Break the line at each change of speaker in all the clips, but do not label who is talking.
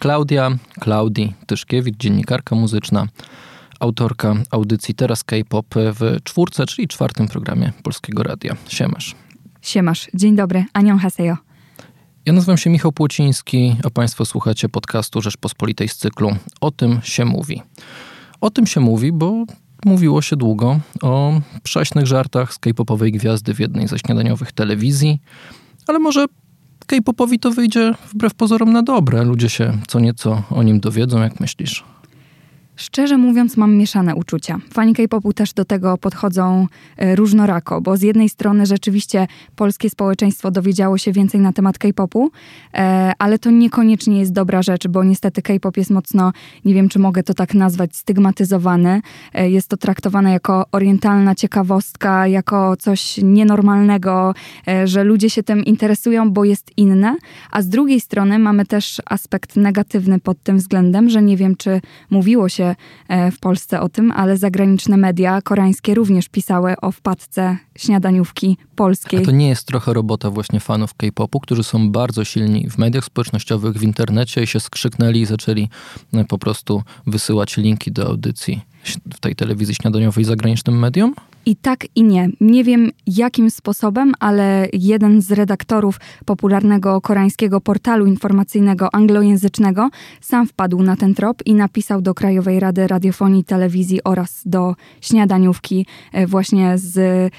Klaudia, Klaudii Tyszkiewicz, dziennikarka muzyczna, autorka audycji Teraz K-pop w czwórce, czyli czwartym programie Polskiego Radia. Siemasz.
Siemasz. Dzień dobry. Anią Hasejo.
Ja nazywam się Michał Płociński, a Państwo słuchacie podcastu Rzeczpospolitej z cyklu O tym się mówi. O tym się mówi, bo mówiło się długo o prześnych żartach z K-popowej gwiazdy w jednej ze śniadaniowych telewizji, ale może K-popowi to wyjdzie wbrew pozorom na dobre. Ludzie się co nieco o nim dowiedzą, jak myślisz?
Szczerze mówiąc, mam mieszane uczucia. Fani K-popu też do tego podchodzą e, różnorako, bo z jednej strony rzeczywiście polskie społeczeństwo dowiedziało się więcej na temat K-popu, e, ale to niekoniecznie jest dobra rzecz, bo niestety K-pop jest mocno, nie wiem czy mogę to tak nazwać, stygmatyzowany. E, jest to traktowane jako orientalna ciekawostka, jako coś nienormalnego, że ludzie się tym interesują, bo jest inne. A z drugiej strony mamy też aspekt negatywny pod tym względem, że nie wiem, czy mówiło się E, w Polsce o tym, ale zagraniczne media koreańskie również pisały o wpadce śniadaniówki polskiej.
A to nie jest trochę robota właśnie fanów K-popu, którzy są bardzo silni w mediach społecznościowych, w internecie i się skrzyknęli i zaczęli e, po prostu wysyłać linki do audycji w tej telewizji śniadaniowej zagranicznym mediom?
I tak i nie. Nie wiem jakim sposobem, ale jeden z redaktorów popularnego koreańskiego portalu informacyjnego anglojęzycznego sam wpadł na ten trop i napisał do Krajowej Rady Radiofonii i Telewizji oraz do śniadaniówki e, właśnie z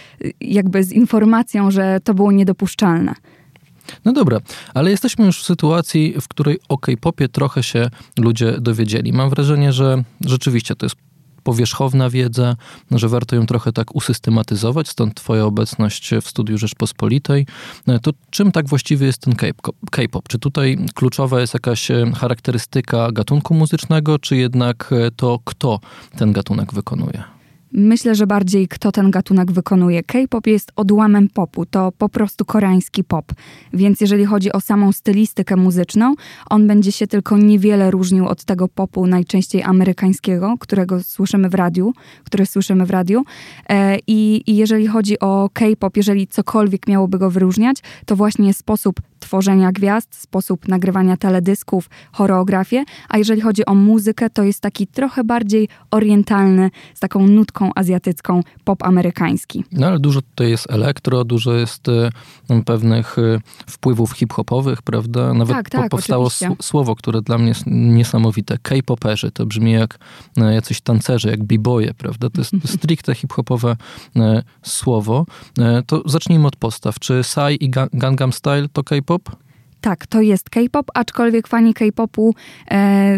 jakby z informacją, że to było niedopuszczalne.
No dobra, ale jesteśmy już w sytuacji, w której o K-popie trochę się ludzie dowiedzieli. Mam wrażenie, że rzeczywiście to jest powierzchowna wiedza, że warto ją trochę tak usystematyzować, stąd twoja obecność w Studiu Rzeczpospolitej. E, to czym tak właściwie jest ten K-pop? Czy tutaj kluczowa jest jakaś e, charakterystyka gatunku muzycznego, czy jednak e, to, kto ten gatunek wykonuje?
Myślę, że bardziej kto ten gatunek wykonuje. K-pop jest odłamem popu, to po prostu koreański pop. Więc jeżeli chodzi o samą stylistykę muzyczną, on będzie się tylko niewiele różnił od tego popu najczęściej amerykańskiego, którego słyszymy w radiu, który słyszymy w radiu. E, I, i jeżeli chodzi o K-pop, jeżeli cokolwiek miałoby go wyróżniać, to właśnie sposób tworzenia gwiazd, sposób nagrywania teledysków, choreografię, a jeżeli chodzi o muzykę, to jest taki trochę bardziej orientalny, z taką nutką azjatycką, pop amerykański.
No ale dużo tutaj jest elektro, dużo jest y, pewnych y, wpływów hip-hopowych, prawda? Nawet
tak, tak,
powstało słowo, które dla mnie jest niesamowite. K-poperzy, to brzmi jak y, jacyś tancerze, jak b-boye, prawda? To jest stricte hip-hopowe słowo. To zacznijmy od postaw. Czy Psy i Gangnam Style to K-pop? K-pop?
Tak, to jest K-pop, aczkolwiek fani K-popu e,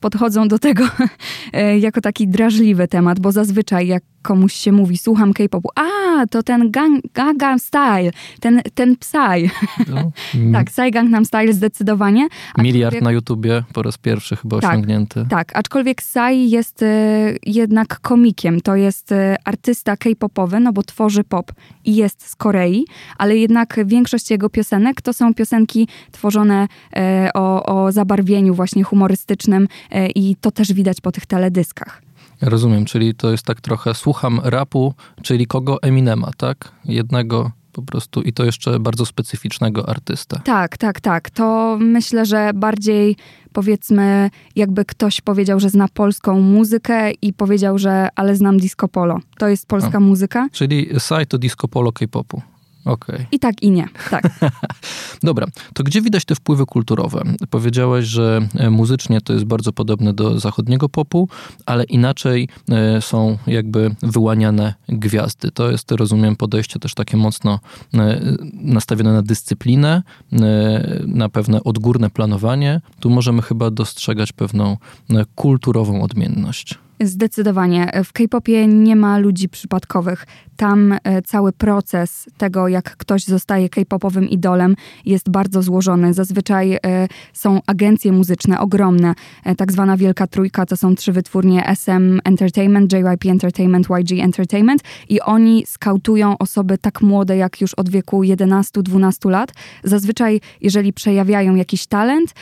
podchodzą do tego e, jako taki drażliwy temat, bo zazwyczaj jak komuś się mówi, słucham K-popu, a, to ten gang, Gangnam Style, ten, ten Psy. No. tak, Psy Gangnam Style zdecydowanie.
Miliard na YouTubie po raz pierwszy chyba tak, osiągnięty.
Tak, aczkolwiek Psy jest e, jednak komikiem, to jest e, artysta K-popowy, no bo tworzy pop i jest z Korei, ale jednak większość jego piosenek to są piosenki tworzone e, o, o zabarwieniu właśnie humorystycznym i to też widać po tych teledyskach.
Rozumiem, czyli to jest tak trochę słucham rapu, czyli kogo? Eminema, tak? Jednego po prostu i to jeszcze bardzo specyficznego artysta.
Tak, tak, tak. To myślę, że bardziej powiedzmy, jakby ktoś powiedział, że zna polską muzykę i powiedział, że ale znam disco polo. To jest polska A, muzyka.
Czyli side to disco polo K-popu. Okay.
I tak, i nie. Tak.
Dobra, to gdzie widać te wpływy kulturowe? Powiedziałaś, że e, muzycznie to jest bardzo podobne do zachodniego popu, ale inaczej e, są jakby wyłaniane gwiazdy. To jest, rozumiem, podejście też takie mocno e, nastawione na dyscyplinę, na pewne odgórne planowanie. Tu możemy chyba dostrzegać pewną kulturową odmienność.
Zdecydowanie. W K-popie nie ma ludzi przypadkowych. Tam e, cały proces tego, jak ktoś zostaje K-popowym idolem, jest bardzo złożony. Zazwyczaj e, są agencje muzyczne ogromne. E, tak zwana Wielka Trójka to są trzy wytwórnie SM Entertainment, JYP Entertainment, YG Entertainment i oni skautują osoby tak młode, jak już od wieku 11-12 lat. Zazwyczaj, jeżeli przejawiają jakiś talent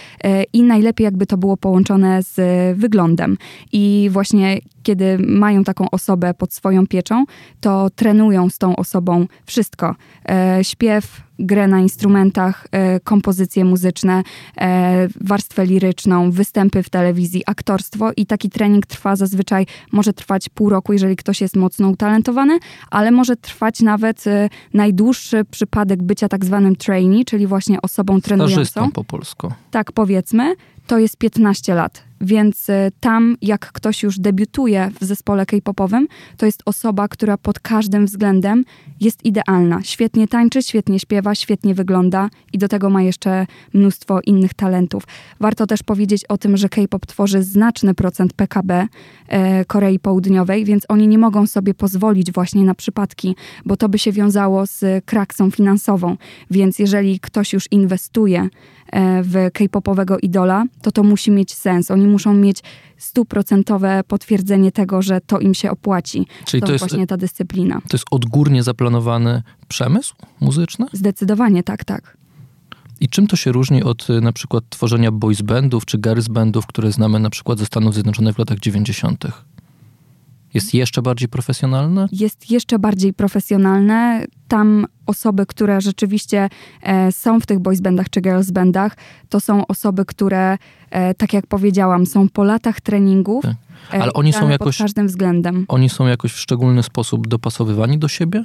i najlepiej jakby to było połączone z wyglądem. I właśnie właśnie kiedy mają taką osobę pod swoją pieczą, to trenują z tą osobą wszystko. E, śpiew, grę na instrumentach, e, kompozycje muzyczne, e, warstwę liryczną, występy w telewizji, aktorstwo i taki trening trwa zazwyczaj, może trwać pół roku, jeżeli ktoś jest mocno utalentowany, ale może trwać nawet e, najdłuższy przypadek bycia tak zwanym trainee, czyli właśnie osobą trenującą.
Stażystą po polsku.
Tak powiedzmy, to jest 15 lat. Więc y, tam, jak ktoś już debiutuje w zespole K-popowym, to jest osoba, która pod każdym względem jest idealna. Świetnie tańczy, świetnie śpiewa, świetnie wygląda i do tego ma jeszcze mnóstwo innych talentów. Warto też powiedzieć o tym, że K-pop tworzy znaczny procent PKB e, Korei Południowej, więc oni nie mogą sobie pozwolić właśnie na przypadki, bo to by się wiązało z kraksą finansową. Więc jeżeli ktoś już inwestuje e, w K-popowego idola, to to musi mieć sens. Oni muszą mieć stuprocentowe potwierdzenie tego, że to im się opłaci. Czyli to, to jest właśnie ta dyscyplina.
To jest odgórnie zaplanowany przemysł muzyczny?
Zdecydowanie tak, tak.
I czym to się różni od y, na przykład tworzenia boys bandów czy girls bandów, które znamy na przykład ze Stanów Zjednoczonych w latach 90.? Jest jeszcze bardziej profesjonalne?
Jest jeszcze bardziej profesjonalne. Tam osoby, które rzeczywiście e, są w tych boys bandach czy girls bandach, to są osoby, które, e, tak jak powiedziałam, są po latach treningów. Tak.
E, Ale oni są jakoś.
Pod każdym względem.
Oni są jakoś w szczególny sposób dopasowywani do siebie?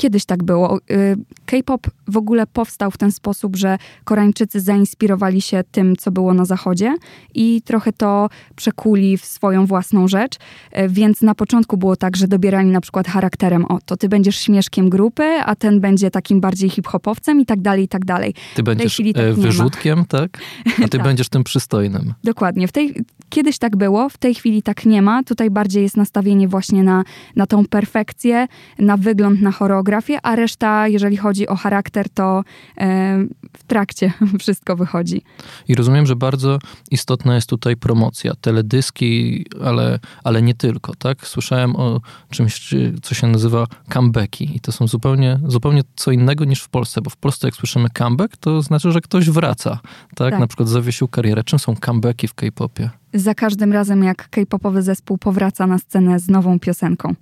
Kiedyś tak było. Y, K-pop w ogóle powstał w ten sposób, że Koreańczycy zainspirowali się tym, co było na zachodzie i trochę to przekuli w swoją własną rzecz. Y, więc na początku było tak, że dobierali na przykład charakterem, o, to ty będziesz śmieszkiem grupy, a ten będzie takim bardziej hip-hopowcem i tak dalej, i tak dalej.
Ty będziesz tak e, wyrzutkiem, tak? A ty tak. będziesz tym przystojnym.
Dokładnie. W tej, kiedyś tak było, w tej chwili tak nie ma. Tutaj bardziej jest nastawienie właśnie na, na tą perfekcję, na wygląd, na choreografię a reszta, jeżeli chodzi o charakter, to e, w trakcie wszystko wychodzi.
I rozumiem, że bardzo istotna jest tutaj promocja, teledyski, ale, ale nie tylko, tak? Słyszałem o czymś, co się nazywa comebacki i to są zupełnie, zupełnie co innego niż w Polsce, bo w Polsce jak słyszymy comeback, to znaczy, że ktoś wraca, tak? tak. Na przykład zawiesił karierę. Czym są comebacki w K-popie?
Za każdym razem, jak K-popowy zespół powraca na scenę z nową piosenką.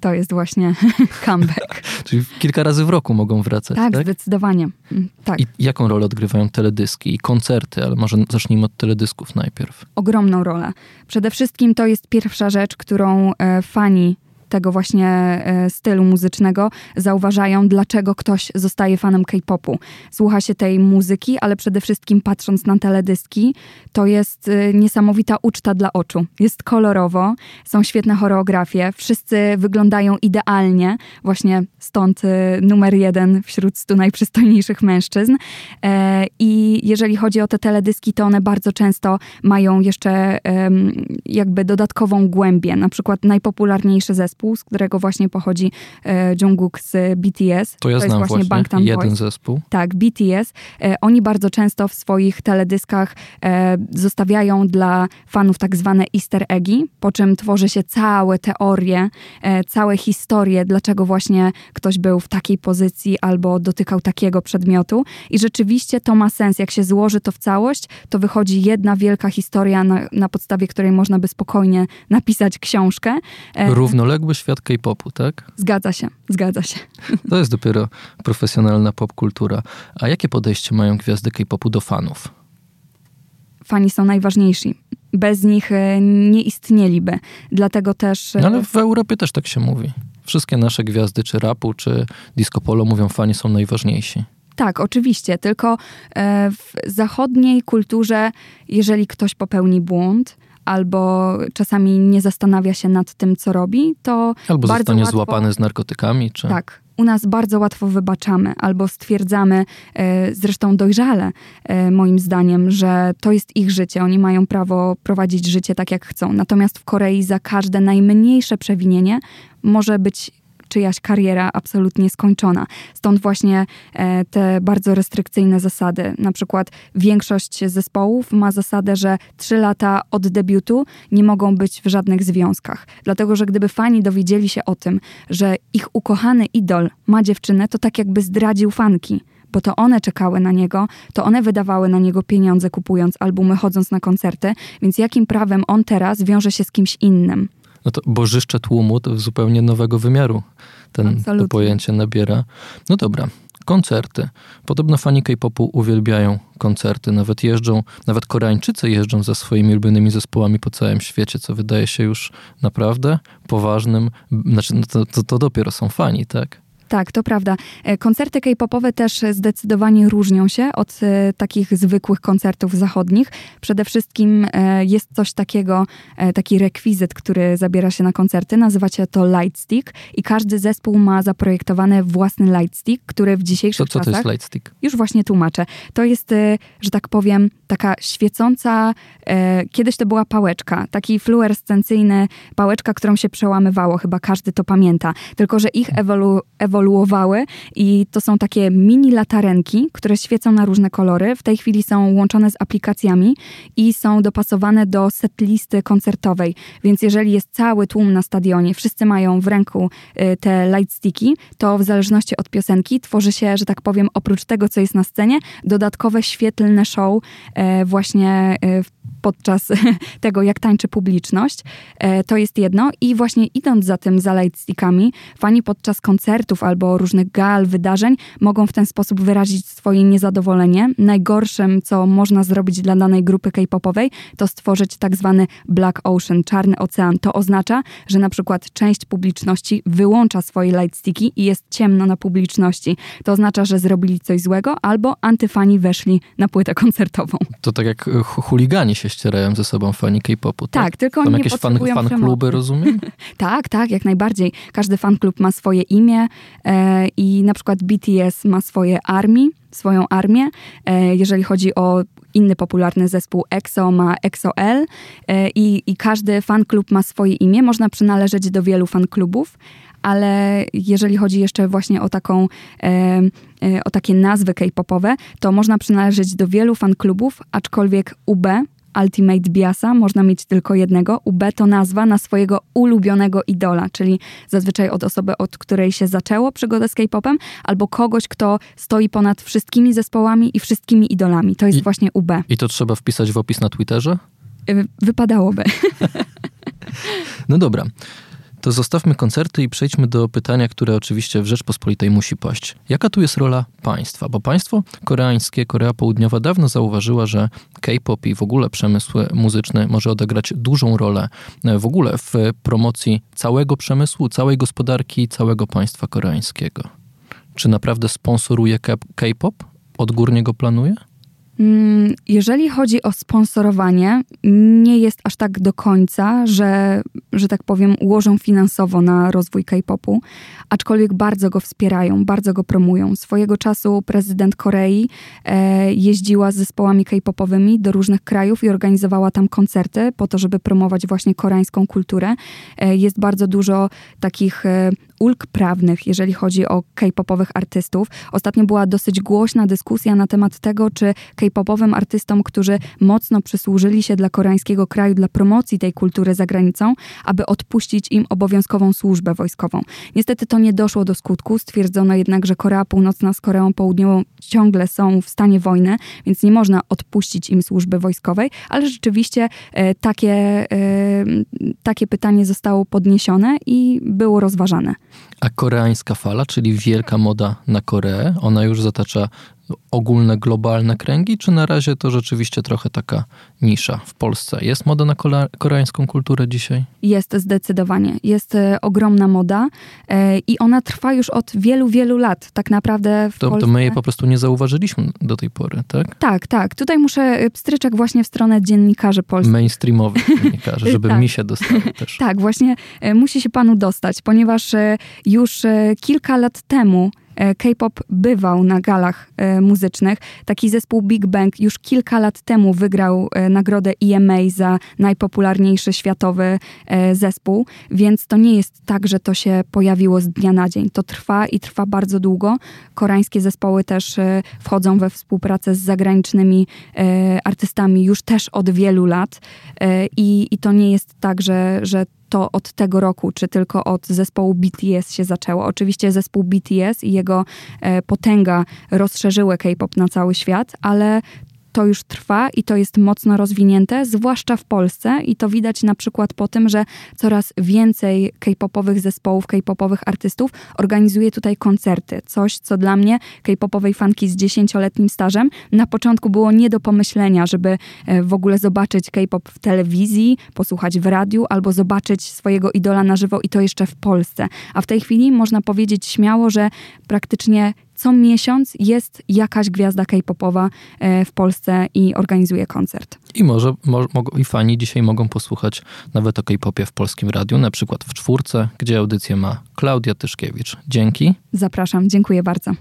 To jest właśnie comeback.
Czyli kilka razy w roku mogą wracać, tak?
Tak, zdecydowanie. Mm, tak.
I jaką rolę odgrywają teledyski i koncerty, ale może zacznijmy od teledysków najpierw.
Ogromną rolę. Przede wszystkim to jest pierwsza rzecz, którą e, fani tego właśnie e, stylu muzycznego zauważają, dlaczego ktoś zostaje fanem K-popu. Słucha się tej muzyki, ale przede wszystkim patrząc na teledyski, to jest e, niesamowita uczta dla oczu. Jest kolorowo, są świetne choreografie, wszyscy wyglądają idealnie, właśnie stąd e, numer jeden wśród stu najprzystojniejszych mężczyzn. I jeżeli chodzi o te teledyski, to one bardzo często mają jeszcze jakby dodatkową głębię. Na przykład najpopularniejszy zespół zespół, z którego właśnie pochodzi e, Jungkook z BTS.
To ja to znam jest właśnie, Bangtan jeden Boys. zespół.
Tak, BTS. E, oni bardzo często w swoich teledyskach e, zostawiają dla fanów tak zwane easter eggi, po czym tworzy się całe teorie, e, całe historie, dlaczego właśnie ktoś był w takiej pozycji albo dotykał takiego przedmiotu. I rzeczywiście to ma sens. Jak się złoży to w całość, to wychodzi jedna wielka historia, na, na podstawie której można by spokojnie napisać książkę.
Równolegle jakby świat K-popu, tak?
Zgadza się, zgadza się.
To jest dopiero profesjonalna popkultura. A jakie podejście mają gwiazdy K-popu do fanów?
Fani są najważniejsi. Bez nich e, nie istnieliby. Dlatego też.
E, no ale w Europie też tak się mówi. Wszystkie nasze gwiazdy, czy rapu, czy disco polo, mówią, fani są najważniejsi.
Tak, oczywiście. Tylko e, w zachodniej kulturze, jeżeli ktoś popełni błąd, albo czasami nie zastanawia się nad tym, co robi, to.
Albo
bardzo
zostanie
łatwo,
złapany z narkotykami, czy.
Tak. U nas bardzo łatwo wybaczamy albo stwierdzamy, e, zresztą dojrzale, e, moim zdaniem, że to jest ich życie. Oni mają prawo prowadzić życie tak, jak chcą. Natomiast w Korei za każde najmniejsze przewinienie może być czyjaś kariera absolutnie skończona. Stąd właśnie e, te bardzo restrykcyjne zasady. Na przykład większość zespołów ma zasadę, że trzy lata od debiutu nie mogą być w żadnych związkach. Dlatego, że gdyby fani dowiedzieli się o tym, że ich ukochany idol ma dziewczynę, to tak jakby zdradził fanki bo to one czekały na niego, to one wydawały na niego pieniądze kupując albumy, chodząc na koncerty, więc jakim prawem on teraz wiąże się z kimś innym?
No to bożyszcze tłumu to zupełnie nowego wymiaru ten, to pojęcie nabiera. No dobra, koncerty. Podobno fani K-popu uwielbiają koncerty, nawet jeżdżą, nawet Koreańczycy jeżdżą ze swoimi ulubionymi zespołami po całym świecie, co wydaje się już naprawdę poważnym, znaczy no to, to, to dopiero są fani, tak?
Tak, to prawda. E, koncerty K-popowe też zdecydowanie różnią się od e, takich zwykłych koncertów zachodnich. Przede wszystkim e, jest coś takiego, taki rekwizyt, który zabiera się na koncerty. Nazywa się to lightstick i każdy zespół ma zaprojektowany własny lightstick, który w dzisiejszych
to, co
czasach...
to jest lightstick?
Już właśnie tłumaczę. To jest, że tak powiem, taka świecąca... Kiedyś to była pałeczka, taki fluorescencyjny pałeczka, którą się przełamywało. Chyba każdy to pamięta. Tylko, że ich ewolu ewoluowały i to są takie mini latarenki, które świecą na różne kolory. W tej chwili są łączone z aplikacjami i są dopasowane do setlisty koncertowej. Więc jeżeli jest cały tłum na stadionie, wszyscy mają w ręku y, te lightsticki, to w zależności od piosenki tworzy się, że tak powiem, oprócz tego, co jest na scenie, dodatkowe świetlne show e, właśnie e, podczas tego, jak tańczy publiczność. E, to jest jedno. I właśnie idąc za tym, za lightstickami, fani podczas koncertów albo różnych gal, wydarzeń mogą w ten sposób wyrazić swoje niezadowolenie. Najgorszym, co można zrobić dla danej grupy k-popowej, to stworzyć tak zwany Black Ocean, czarny ocean. To oznacza, że na przykład część publiczności wyłącza swoje lightsticki i jest ciemno na publiczności. To oznacza, że zrobili coś złego albo antyfani weszli na płytę koncertową.
To tak jak chuligani się ścierają ze sobą fani K-popu, tak?
Tak, tylko Są oni
jakieś fan, fan kluby, rozumiem?
tak, tak, jak najbardziej. Każdy fan klub ma swoje imię e, i na przykład BTS ma swoje armii, swoją armię. E, jeżeli chodzi o inny popularny zespół EXO, ma EXO-L e, i, i każdy fan klub ma swoje imię. Można przynależeć do wielu fan klubów, ale jeżeli chodzi jeszcze właśnie o taką e, e o takie nazwy k-popowe, to można przynależeć do wielu fan klubów, aczkolwiek UB Ultimate Biasa można mieć tylko jednego. UB to nazwa na swojego ulubionego idola, czyli zazwyczaj od osoby, od której się zaczęło przygodę z K-popem, albo kogoś, kto stoi ponad wszystkimi zespołami i wszystkimi idolami. To jest I, właśnie UB.
I to trzeba wpisać w opis na Twitterze?
Y, wypadałoby.
No dobra. To zostawmy koncerty i przejdźmy do pytania, które oczywiście w Rzeczpospolitej musi paść. Jaka tu jest rola państwa? Bo państwo koreańskie, Korea Południowa dawno zauważyła, że K-pop i w ogóle przemysł muzyczny może odegrać dużą rolę e, w ogóle w promocji całego przemysłu, całej gospodarki, całego państwa koreańskiego. Czy naprawdę sponsoruje K-pop? Odgórnie go planuje?
Mm, jeżeli chodzi o sponsorowanie, nie jest aż tak do końca, że, że tak powiem, ułożą finansowo na rozwój K-popu, aczkolwiek bardzo go wspierają, bardzo go promują. Swojego czasu prezydent Korei e, jeździła z zespołami K-popowymi do różnych krajów i organizowała tam koncerty po to, żeby promować właśnie koreańską kulturę. E, jest bardzo dużo takich e, ulg prawnych, jeżeli chodzi o K-popowych artystów. Ostatnio była dosyć głośna dyskusja na temat tego, czy K-popowym artystom, którzy mocno przysłużyli się dla koreańskiego kraju, dla promocji tej kultury za granicą, aby odpuścić im obowiązkową służbę wojskową. Niestety to nie doszło do skutku. Stwierdzono jednak, że Korea Północna z Koreą Południową ciągle są w stanie wojny, więc nie można odpuścić im służby wojskowej, ale rzeczywiście e, takie, e, takie pytanie zostało podniesione i było rozważane.
A koreańska fala, czyli wielka moda na Koreę, ona już zatacza ogólne, globalne kręgi, czy na razie to rzeczywiście trochę taka nisza w Polsce? Jest moda na koreańską kulturę dzisiaj?
Jest zdecydowanie. Jest e, ogromna moda e, i ona trwa już od wielu, wielu lat. Tak naprawdę w
to,
Polsce...
To my jej po prostu nie zauważyliśmy do tej pory, tak?
Tak, tak. Tutaj muszę e, pstryczek właśnie w stronę dziennikarzy polskich.
Mainstreamowych dziennikarzy, żeby tak. mi się dostały też.
tak, właśnie musi się panu dostać, ponieważ już kilka lat temu K-pop bywał na galach e, muzycznych. Taki zespół Big Bang już kilka lat temu wygrał e, nagrodę EMA za najpopularniejszy światowy zespół, więc to nie jest tak, że to się pojawiło z dnia na dzień. To trwa i trwa bardzo długo. Koreańskie zespoły też wchodzą we współpracę z zagranicznymi artystami już też od wielu lat i, i to nie jest tak, że, że to od tego roku, czy tylko od zespołu BTS się zaczęło. Oczywiście zespół BTS i jego e, potęga rozszerzyły K-pop na cały świat, ale to już trwa i to jest mocno rozwinięte, zwłaszcza w Polsce i to widać na przykład po tym, że coraz więcej k-popowych zespołów, k-popowych artystów organizuje tutaj koncerty. Coś, co dla mnie, k-popowej fanki z dziesięcioletnim stażem, na początku było nie do pomyślenia, żeby e, w ogóle zobaczyć k-pop w telewizji, posłuchać w radiu albo zobaczyć swojego idola na żywo i to jeszcze w Polsce. A w tej chwili można powiedzieć śmiało, że praktycznie co miesiąc jest jakaś gwiazda k-popowa e, w Polsce i organizuje koncert.
I może mo, i fani dzisiaj mogą posłuchać nawet o k-popie w polskim radiu, na przykład w czwórce, gdzie audycję ma Klaudia Tyszkiewicz. Dzięki.
Zapraszam, dziękuję bardzo.